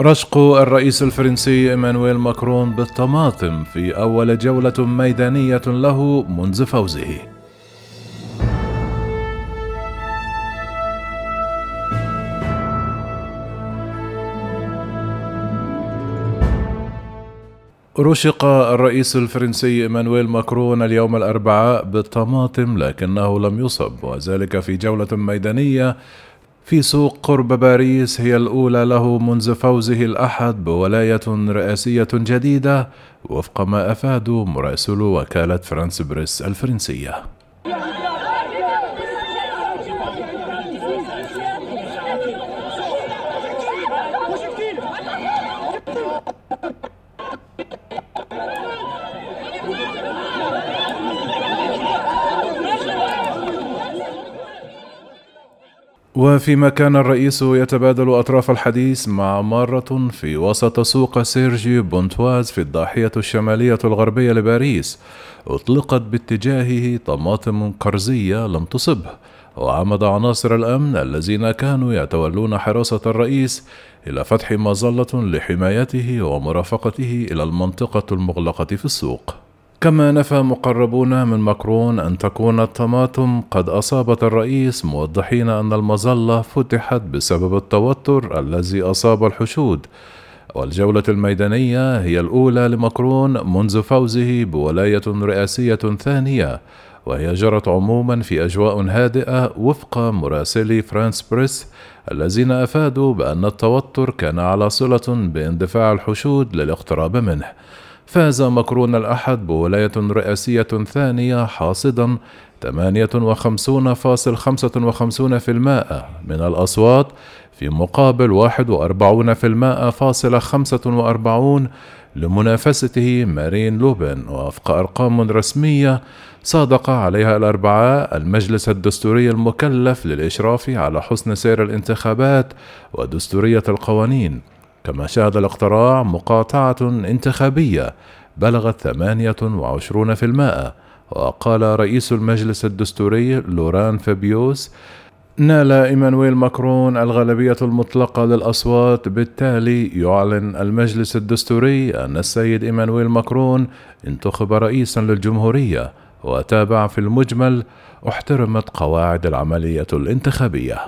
رشق الرئيس الفرنسي إيمانويل ماكرون بالطماطم في أول جولة ميدانية له منذ فوزه. رشق الرئيس الفرنسي إيمانويل ماكرون اليوم الأربعاء بالطماطم لكنه لم يصب وذلك في جولة ميدانية في سوق قرب باريس هي الأولى له منذ فوزه الأحد بولاية رئاسية جديدة وفق ما أفادوا مراسلو وكالة فرانس بريس الفرنسية. وفيما كان الرئيس يتبادل أطراف الحديث مع مارة في وسط سوق سيرجي بونتواز في الضاحية الشمالية الغربية لباريس. أطلقت باتجاهه طماطم قرزية لم تصبه. وعمد عناصر الأمن الذين كانوا يتولون حراسة الرئيس إلى فتح مظلة لحمايته ومرافقته إلى المنطقة المغلقة في السوق. كما نفى مقربون من ماكرون أن تكون الطماطم قد أصابت الرئيس موضحين أن المظلة فتحت بسبب التوتر الذي أصاب الحشود. والجولة الميدانية هي الأولى لماكرون منذ فوزه بولاية رئاسية ثانية وهي جرت عموما في أجواء هادئة وفق مراسلي فرانس بريس الذين أفادوا بأن التوتر كان على صلة باندفاع الحشود للاقتراب منه. فاز مكرون الأحد بولاية رئاسية ثانية حاصدا 58.55% من الأصوات في مقابل 41% فاصلة 45 لمنافسته مارين لوبين. ووفق أرقام رسمية صادق عليها الأربعاء المجلس الدستوري المكلف للإشراف على حسن سير الانتخابات ودستورية القوانين. كما شهد الاقتراع مقاطعة انتخابية بلغت 28% وقال رئيس المجلس الدستوري لوران فابيوس نال ايمانويل ماكرون الغالبية المطلقة للأصوات بالتالي يعلن المجلس الدستوري أن السيد إيمانويل ماكرون انتخب رئيسا للجمهورية وتابع في المجمل احترمت قواعد العملية الانتخابية.